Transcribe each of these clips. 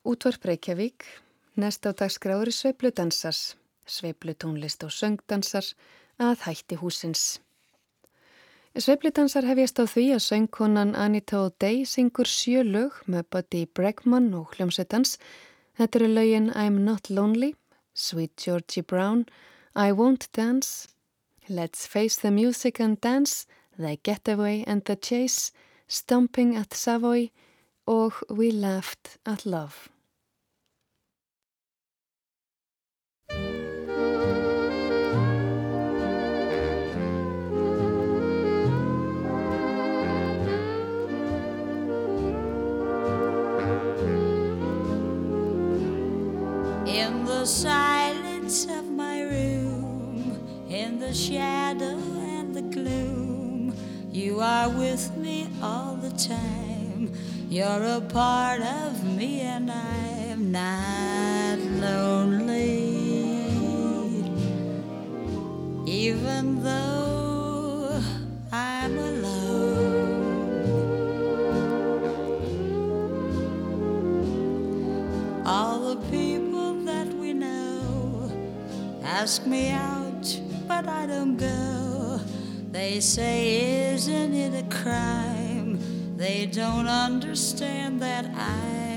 Útvarp Reykjavík, næst á dagskráður sveipludansars, sveiplutónlist og söngdansar að hætti húsins. Sveipludansar hefjast á því að söngkonan Anita O'Day syngur sjö lög með Buddy Bregman og hljómsettans. Þetta eru lögin I'm Not Lonely, Sweet Georgie Brown, I Won't Dance, Let's Face the Music and Dance, The Getaway and the Chase, Stomping at Savoy og We Laughed at Love. In the silence of my room, in the shadow and the gloom, you are with me all the time. You're a part of me, and I'm not lonely. Even though I'm alone, all the people that we know ask me out, but I don't go. They say, Isn't it a crime? They don't understand that I'm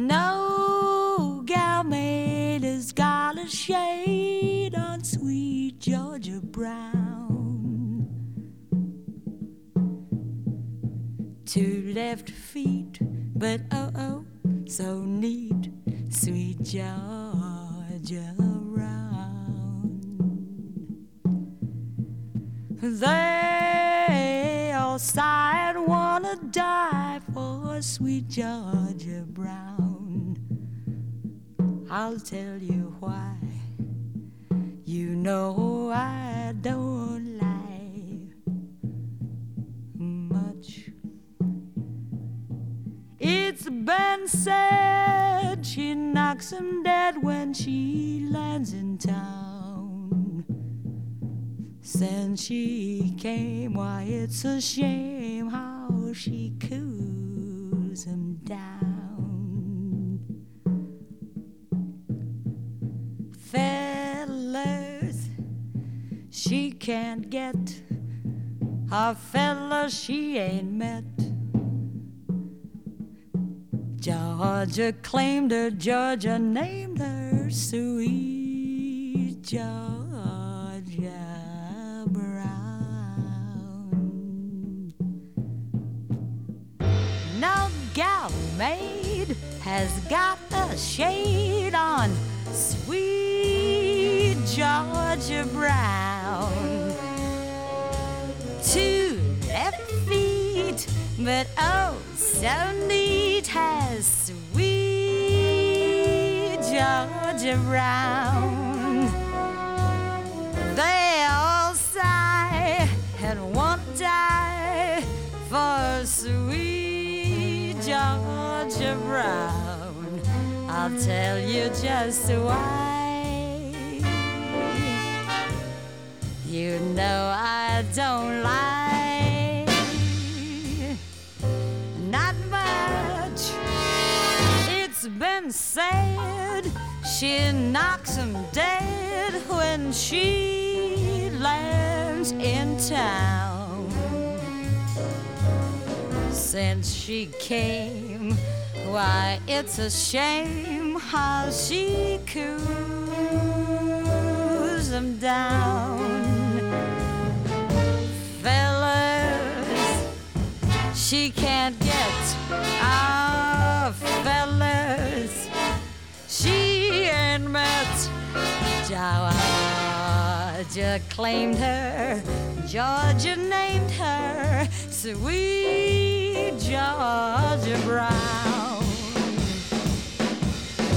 No gal made a shade on sweet Georgia Brown. Two left feet, but oh oh, so neat, sweet Georgia Brown. They all sighed, wanna die for sweet Georgia Brown. I'll tell you why. You know I don't lie much. It's been said she knocks him dead when she lands in town. Since she came, why, it's a shame how she can't get a fella she ain't met. Georgia claimed her, Georgia named her sweet Georgia Brown. No gal maid has got a shade on sweet Georgia Brown. Two left feet, but oh, so neat has sweet Georgia Brown. They all sigh and won't die for sweet Georgia Brown. I'll tell you just why. You know I don't lie. Not much. It's been said she knocks 'em dead when she lands in town. Since she came, why it's a shame how she coos 'em down. She can't get our fellas. She ain't met Georgia claimed her, Georgia named her Sweet Georgia Brown.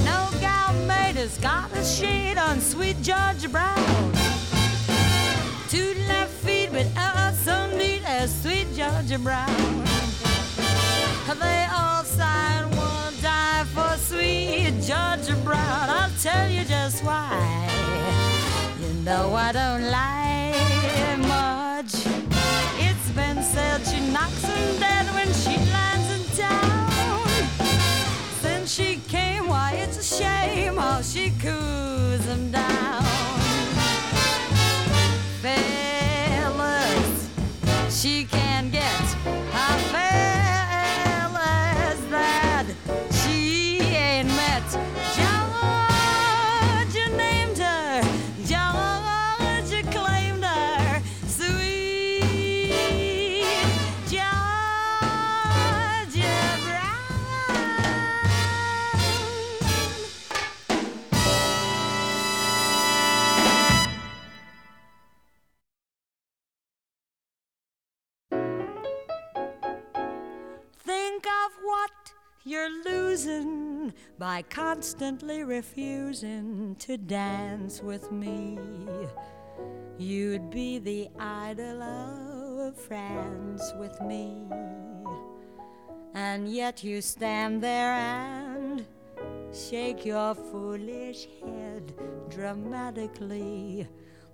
No gal made has got a shade on Sweet Georgia Brown. Two but oh, so neat as Sweet Georgia Brown. They all sigh and won't die for sweet Georgia Brown. I'll tell you just why. You know I don't lie much. It's been said she knocks them dead when she lands in town. Since she came, why it's a shame how she coos them down. She can by constantly refusing to dance with me. You'd be the idol of France with me. And yet you stand there and shake your foolish head dramatically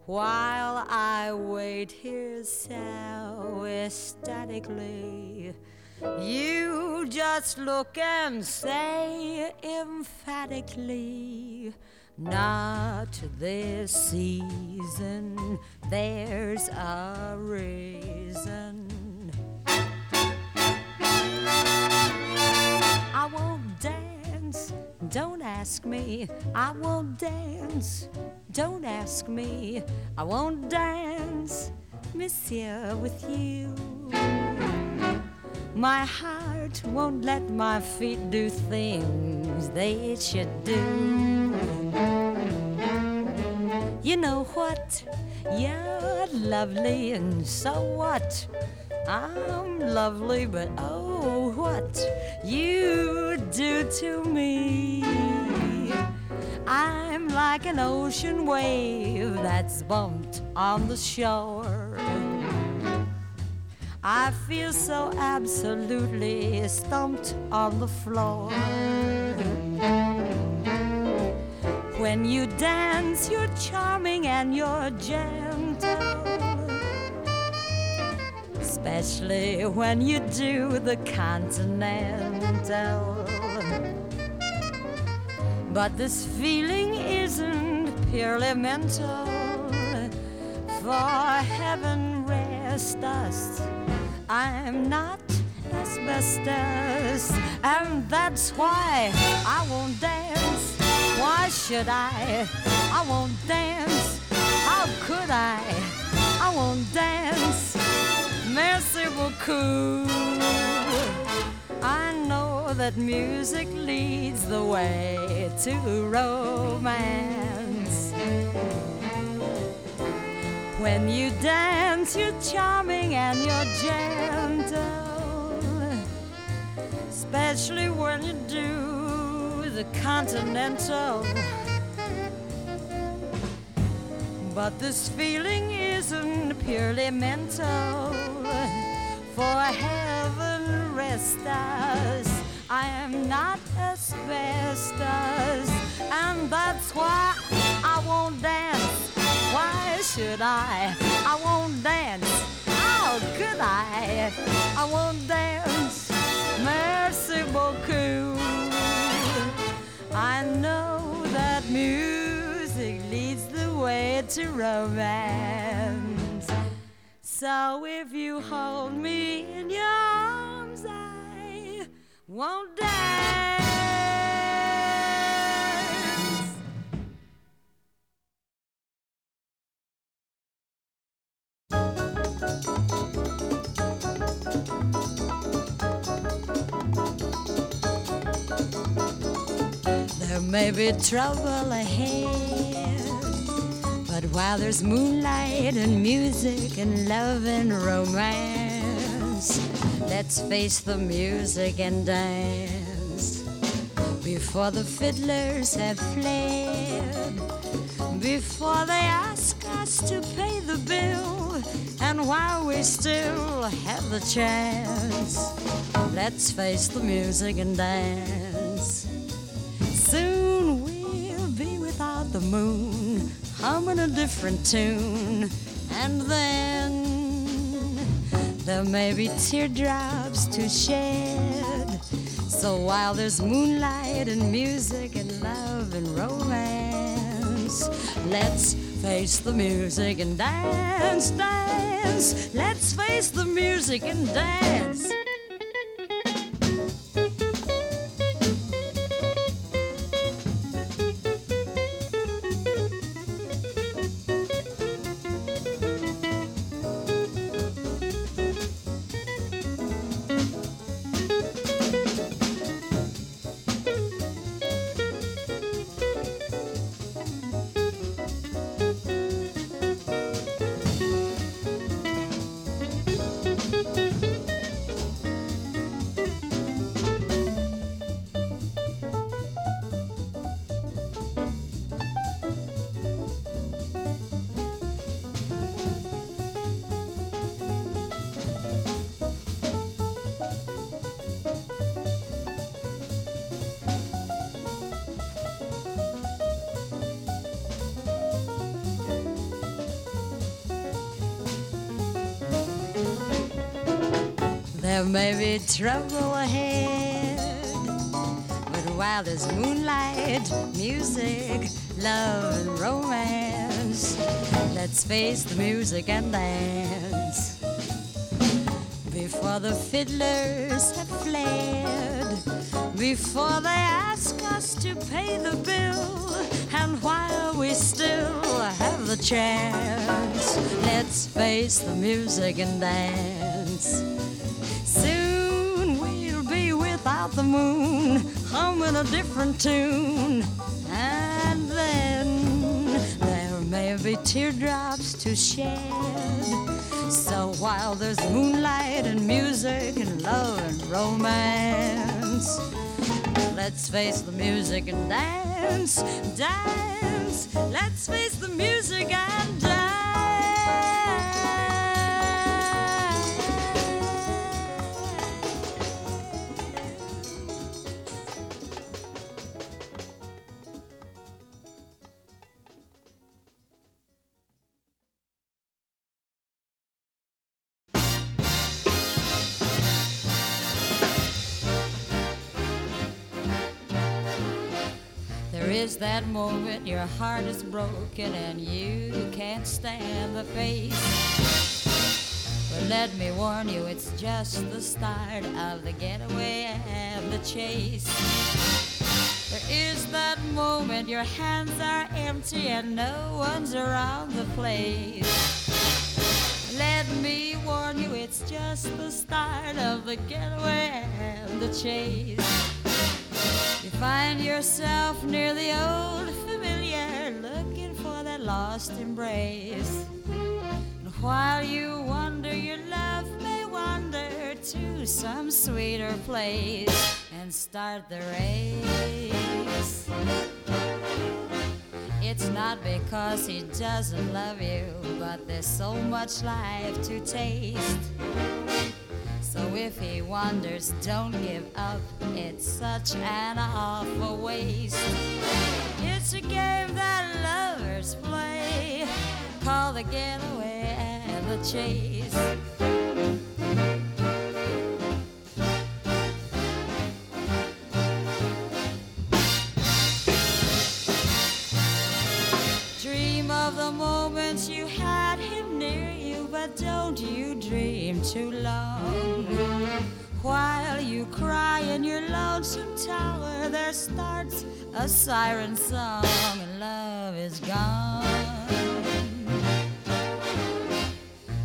while I wait here so ecstatically. You just look and say emphatically, Not this season, there's a reason. I won't dance, don't ask me. I won't dance, don't ask me. I won't dance, monsieur, with you. My heart won't let my feet do things they should do. You know what? You're lovely, and so what? I'm lovely, but oh, what you do to me. I'm like an ocean wave that's bumped on the shore. I feel so absolutely stumped on the floor. When you dance, you're charming and you're gentle. Especially when you do the continental. But this feeling isn't purely mental. For heaven rest us, I'm not asbestos, and that's why I won't dance. Why should I? I won't dance. How could I? I won't dance. Merci beaucoup. I know that music leads the way to romance. When you dance, you're charming and you're gentle. Especially when you do the continental. But this feeling isn't purely mental. For heaven rest us, I am not asbestos, and that's why I won't dance. Should I? I won't dance. How could I? I won't dance. Merci beaucoup. I know that music leads the way to romance. So if you hold me in your arms, I won't dance. There may be trouble ahead, but while there's moonlight and music and love and romance, let's face the music and dance. Before the fiddlers have fled, before they ask us to pay the bill, and while we still have the chance, let's face the music and dance. The moon, humming a different tune, and then there may be teardrops to shed. So while there's moonlight and music and love and romance, let's face the music and dance, dance. Let's face the music and dance. Trouble ahead, but while there's moonlight, music, love, and romance, let's face the music and dance. Before the fiddlers have fled, before they ask us to pay the bill, and while we still have the chance, let's face the music and dance. The moon, humming a different tune. And then there may be teardrops to shed. So while there's moonlight and music and love and romance, let's face the music and dance, dance. That moment your heart is broken and you can't stand the face. But let me warn you, it's just the start of the getaway and the chase. There is that moment your hands are empty and no one's around the place. Let me warn you, it's just the start of the getaway and the chase. You find yourself near the old familiar, looking for that lost embrace. And while you wander, your love may wander to some sweeter place and start the race. It's not because he doesn't love you, but there's so much life to taste. So if he wanders, don't give up. It's such an awful waste. It's a game that lovers play, Call the getaway and the chase. Dream of the moments you had him near you, but don't you dream too long. While you cry in your lonesome tower, there starts a siren song, and love is gone.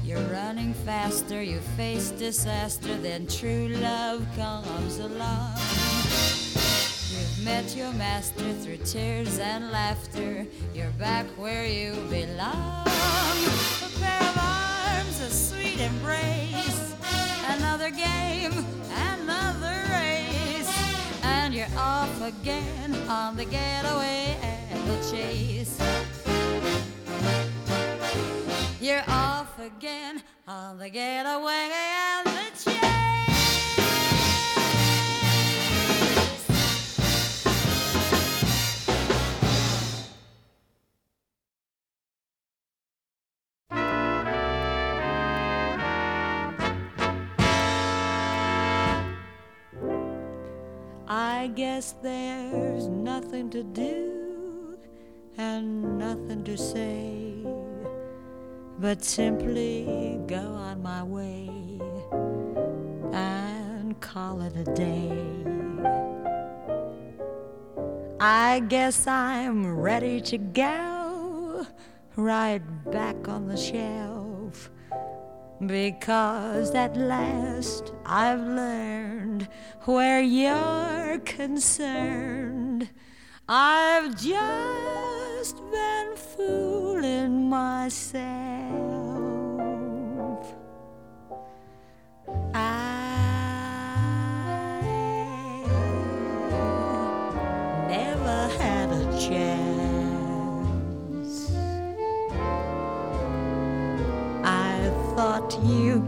You're running faster, you face disaster, then true love comes along You've met your master through tears and laughter. You're back where you belong. A pair of arms, a sweet embrace. Another game, another race. And you're off again on the getaway and the chase. You're off again on the getaway and the chase. I guess there's nothing to do and nothing to say, but simply go on my way and call it a day. I guess I'm ready to go right back on the shelf because at last I've learned where you're concerned. I've just been fooling myself.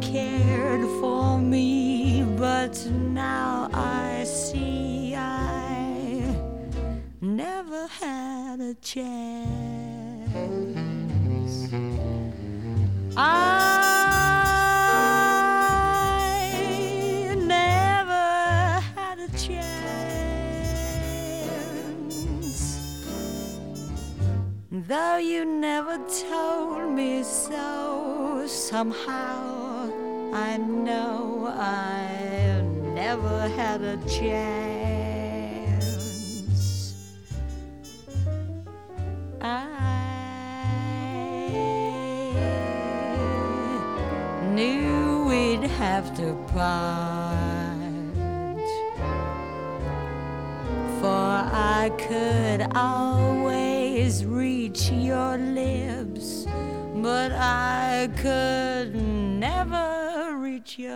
Cared for me, but now I see I never had a chance. I never had a chance. Though you never told me so, somehow I know I never had a chance.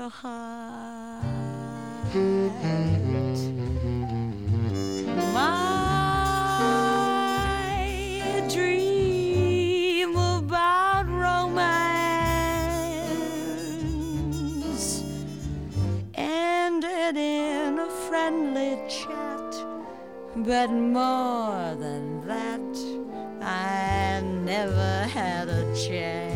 Your heart. My dream about romance ended in a friendly chat, but more than that, I never had a chance.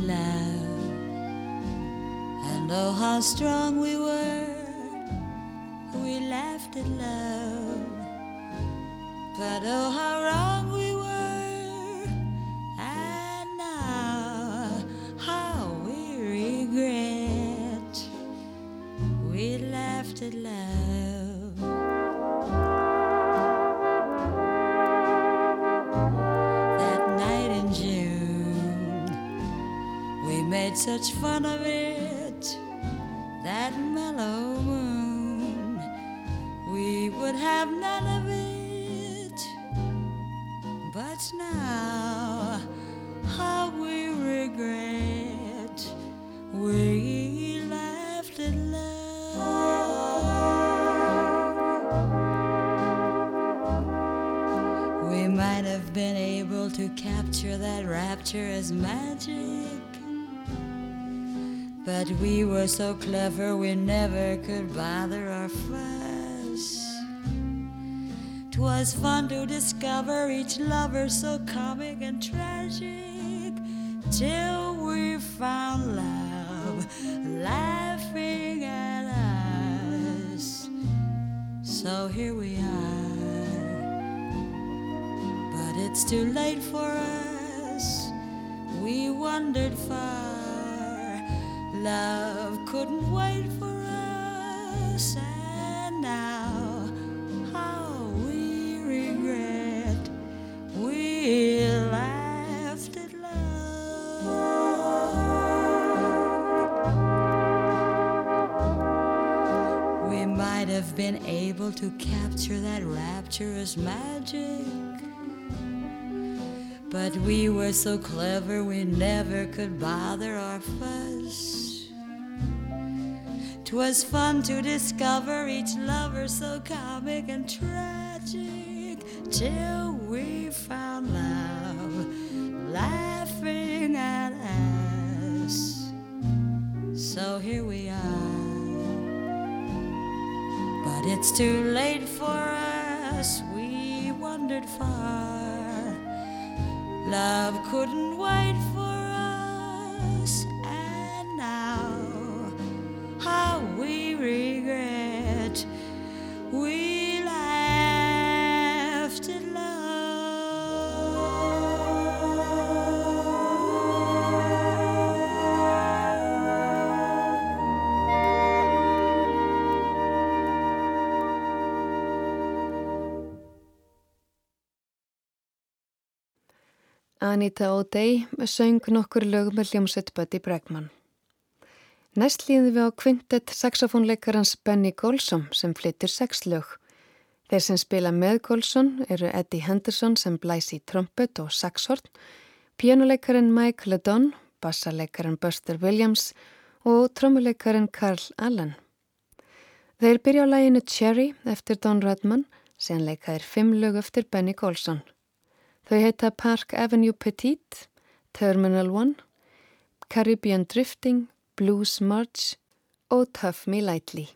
Love, and oh, how strong we were. We laughed at love, but oh, how such fun of it, that mellow moon. We would have none of it, but now, how we regret we laughed at love. We might have been able to capture that rapture as magic. But we were so clever we never could bother or fuss. 'Twas fun to discover each lover so comic and tragic till we found love laughing at us. So here we are but it's too late for us. We wandered far, love couldn't wait for us, and now how we regret we laughed at love. We might have been able to capture that rapturous magic. But we were so clever we never could bother our fuss. 'Twas fun to discover each lover so comic and tragic till we found love laughing at us. So here we are. But it's too late for us, we wandered far. Love couldn't wait for how we regret we laughed at. Anita O'Day söng nokkur lög með hljómsveit Buddy Bregman. Næst líðum við á kvintet saxofónleikarans Benny Golson sem flyttir sex lög. Þeir sem spila með Golson eru Eddie Henderson sem blæs í trompet og saxhorn, pianoleikarin Mike Ledon, bassarleikarin Buster Williams og trommuleikarin Carl Allen. Þeir byrja á læginu Cherry eftir Don Redman, sem leikaðir fimm lög eftir Benny Golson. Þau heita Park Avenue Petite, Terminal One, Caribbean Drifting, Blues March og Tough Me Lightly.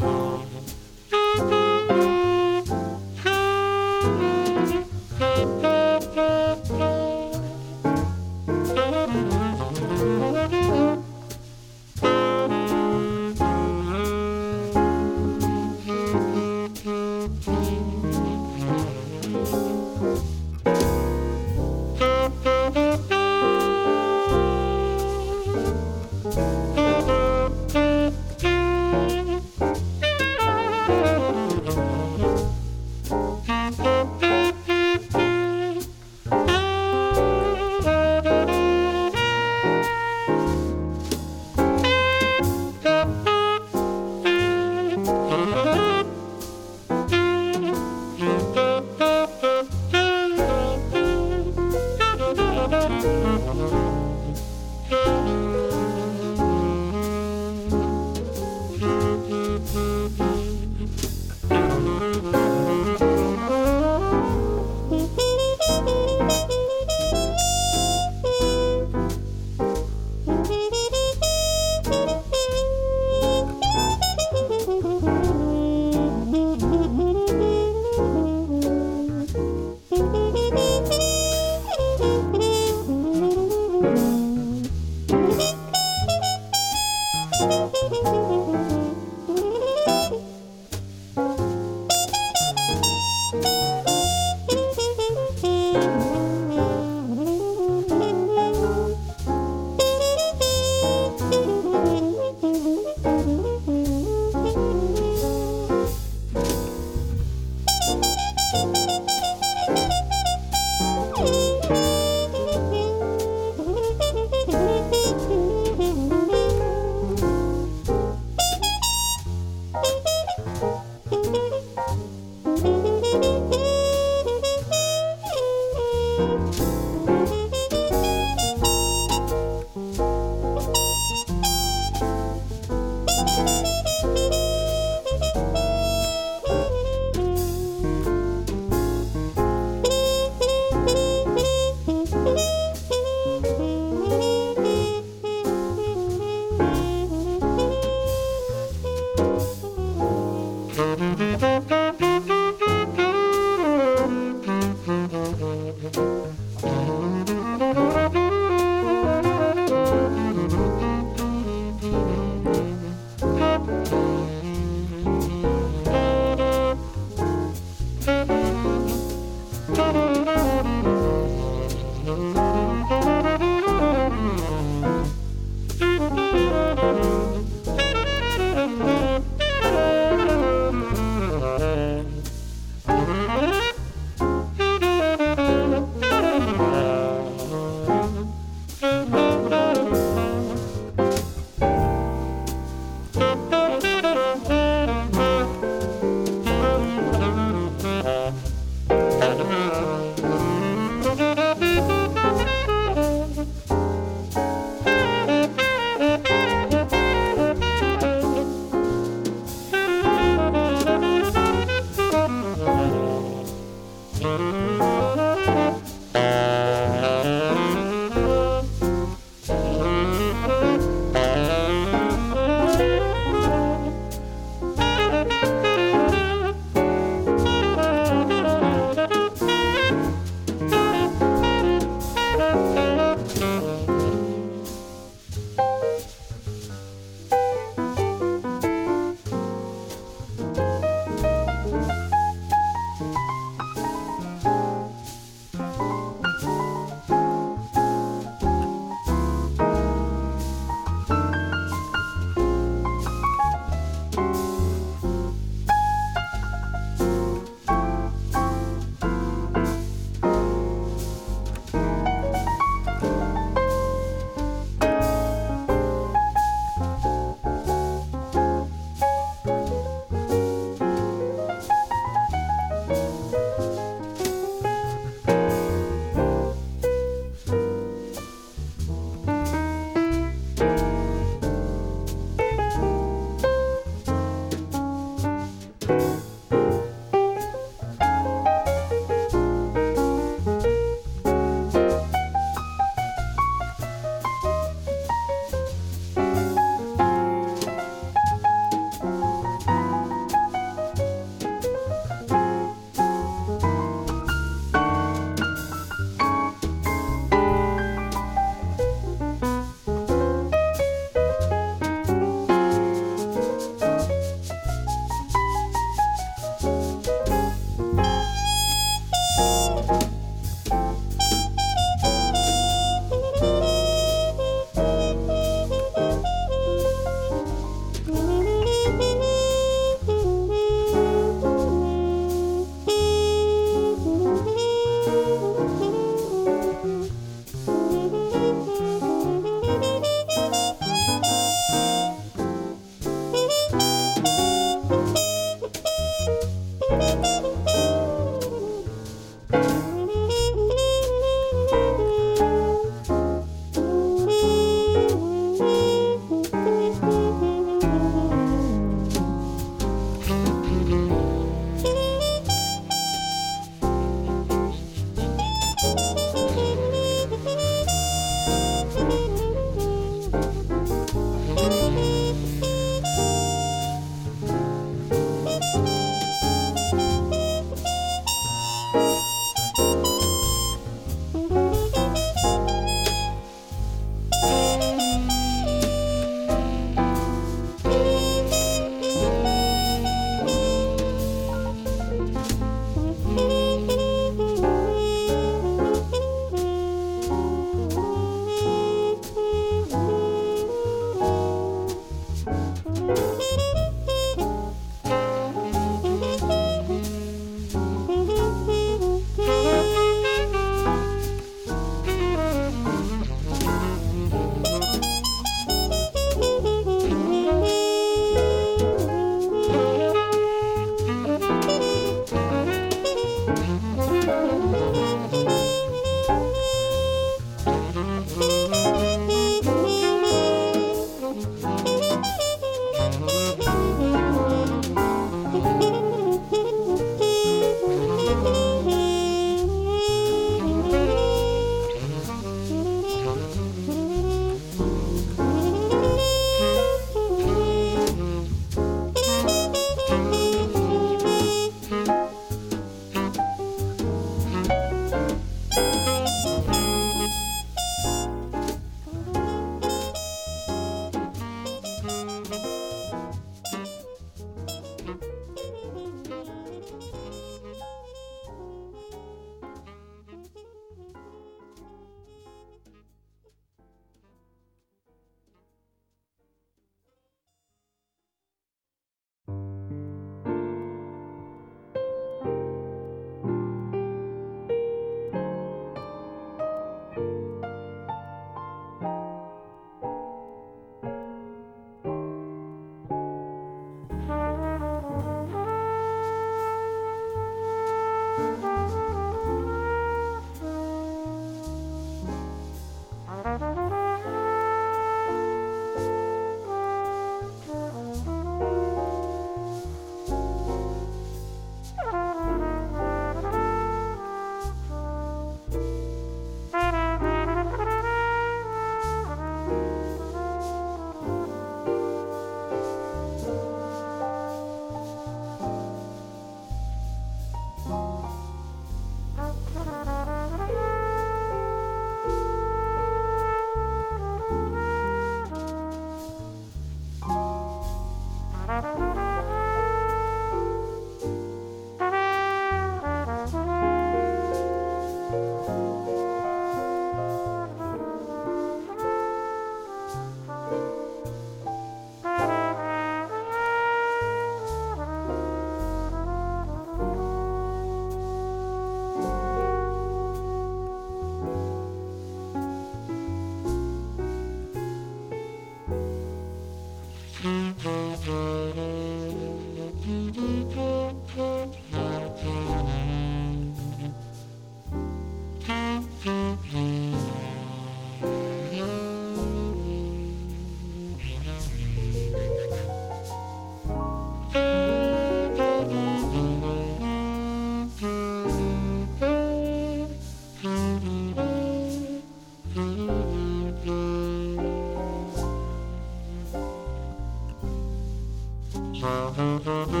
Mm-hmm.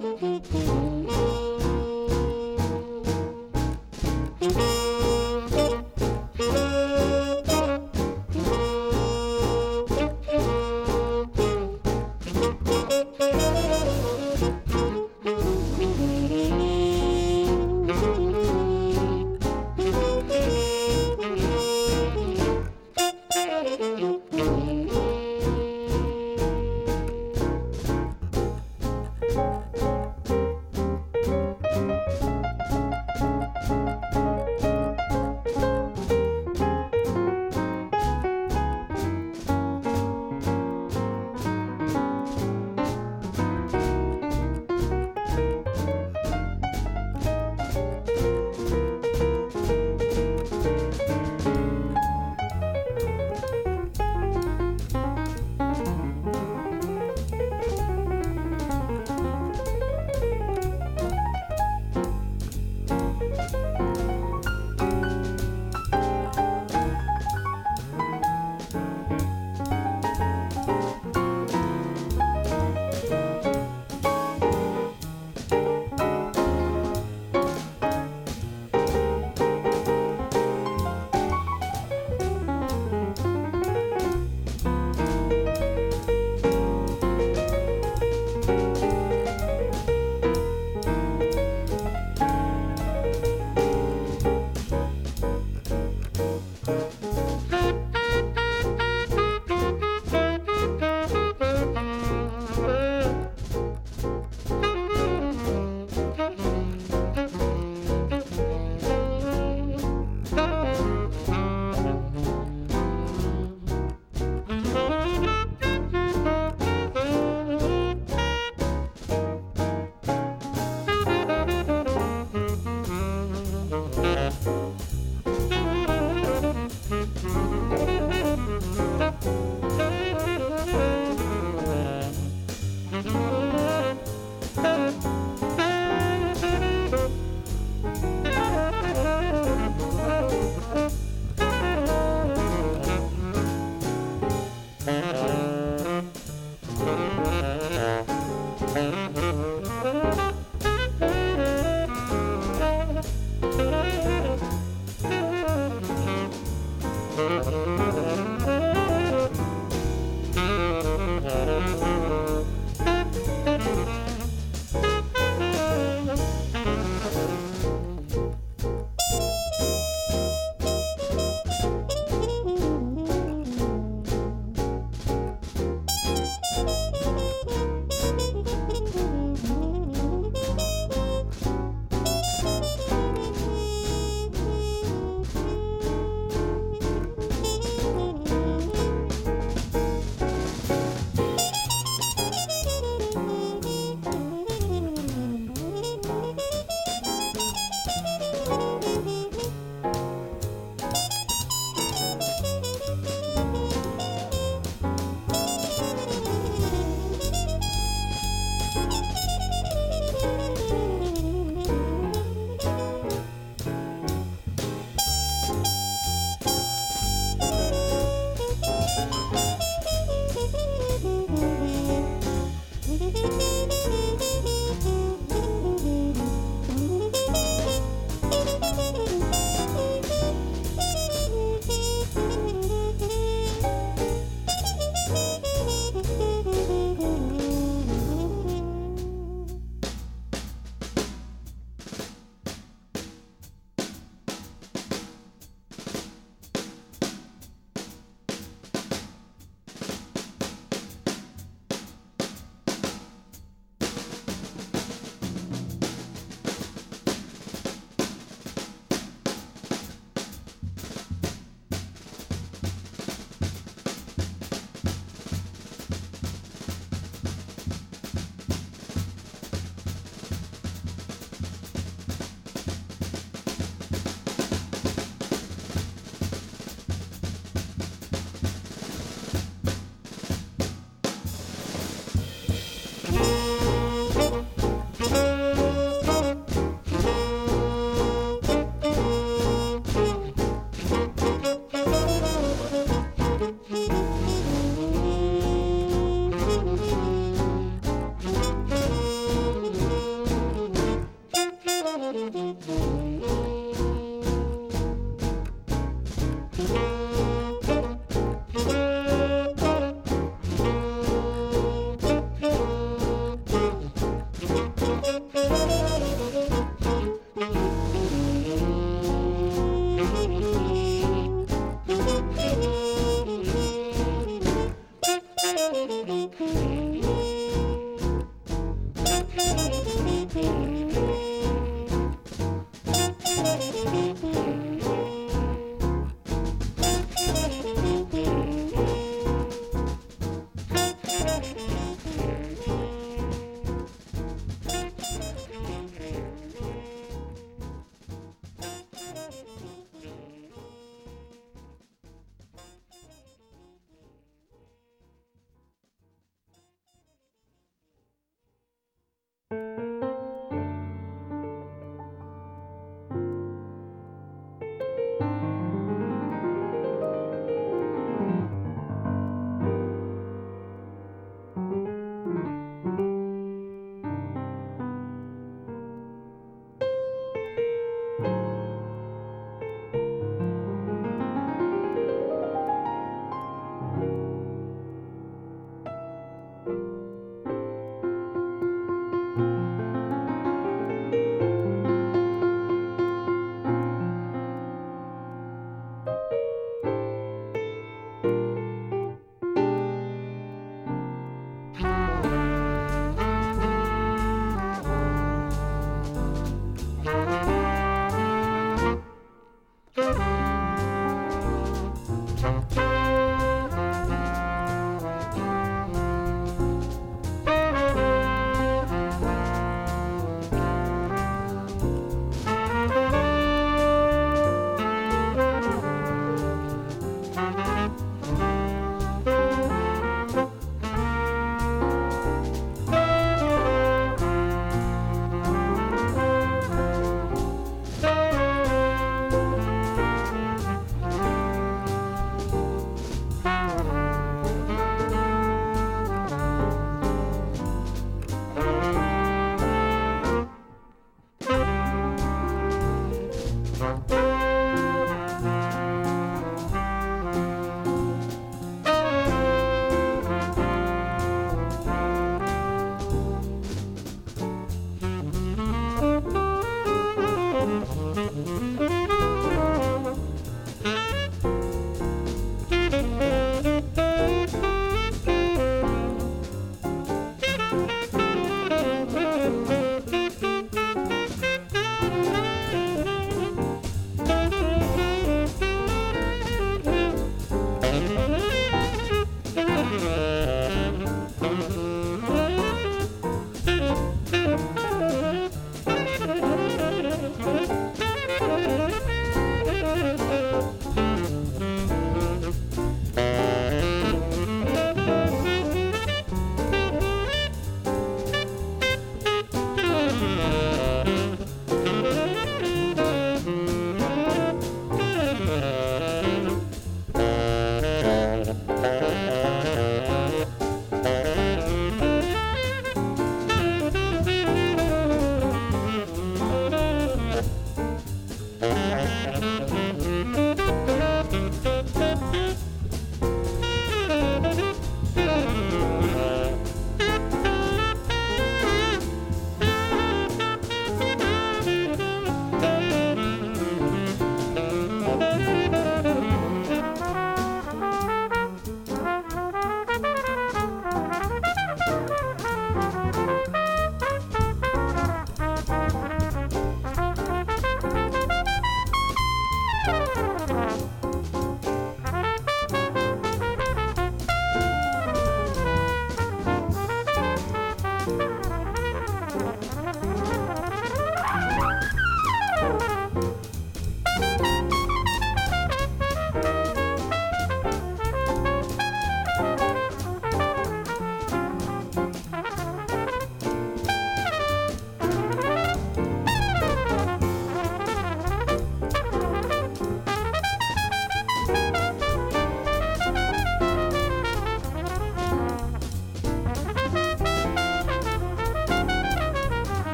Música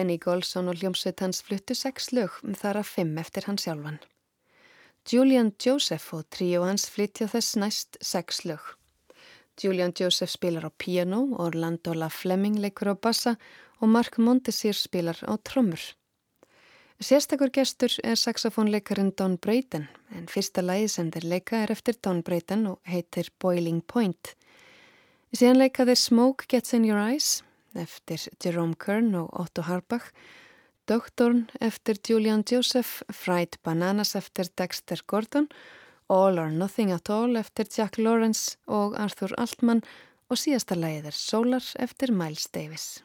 Benny Golson og hljómsveit hans fluttu sex lög þar að fimm eftir hans sjálfan. Julian Joseph og tríu hans flytja þess næst sex lög. Julian Joseph spilar á piano, Orlando La Fleming leikur á bassa og Mark Montesir spilar á trommur. Sérstakur gestur er saxofónleikarin Don Brayton en fyrsta lagi sem þeir leika er eftir Don Brayton og heitir Boiling Point. Síðan leika þeir Smoke Gets in Your Eyes eftir Jerome Kern og Otto Harbach Doktorn eftir Julian Joseph, Fried Bananas eftir Dexter Gordon, All or Nothing at All eftir Jack Lawrence og Arthur Altman og síðasta lagið er Solar eftir Miles Davis.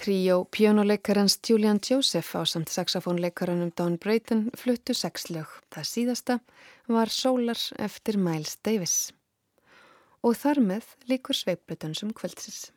Tríó pjónuleikarans Julian Joseph á samt saxofónleikaranum Don Brayton fluttu sex lög. Það síðasta var Solar eftir Miles Davis. Og þar með líkur sveiplutönsum kvöldsins.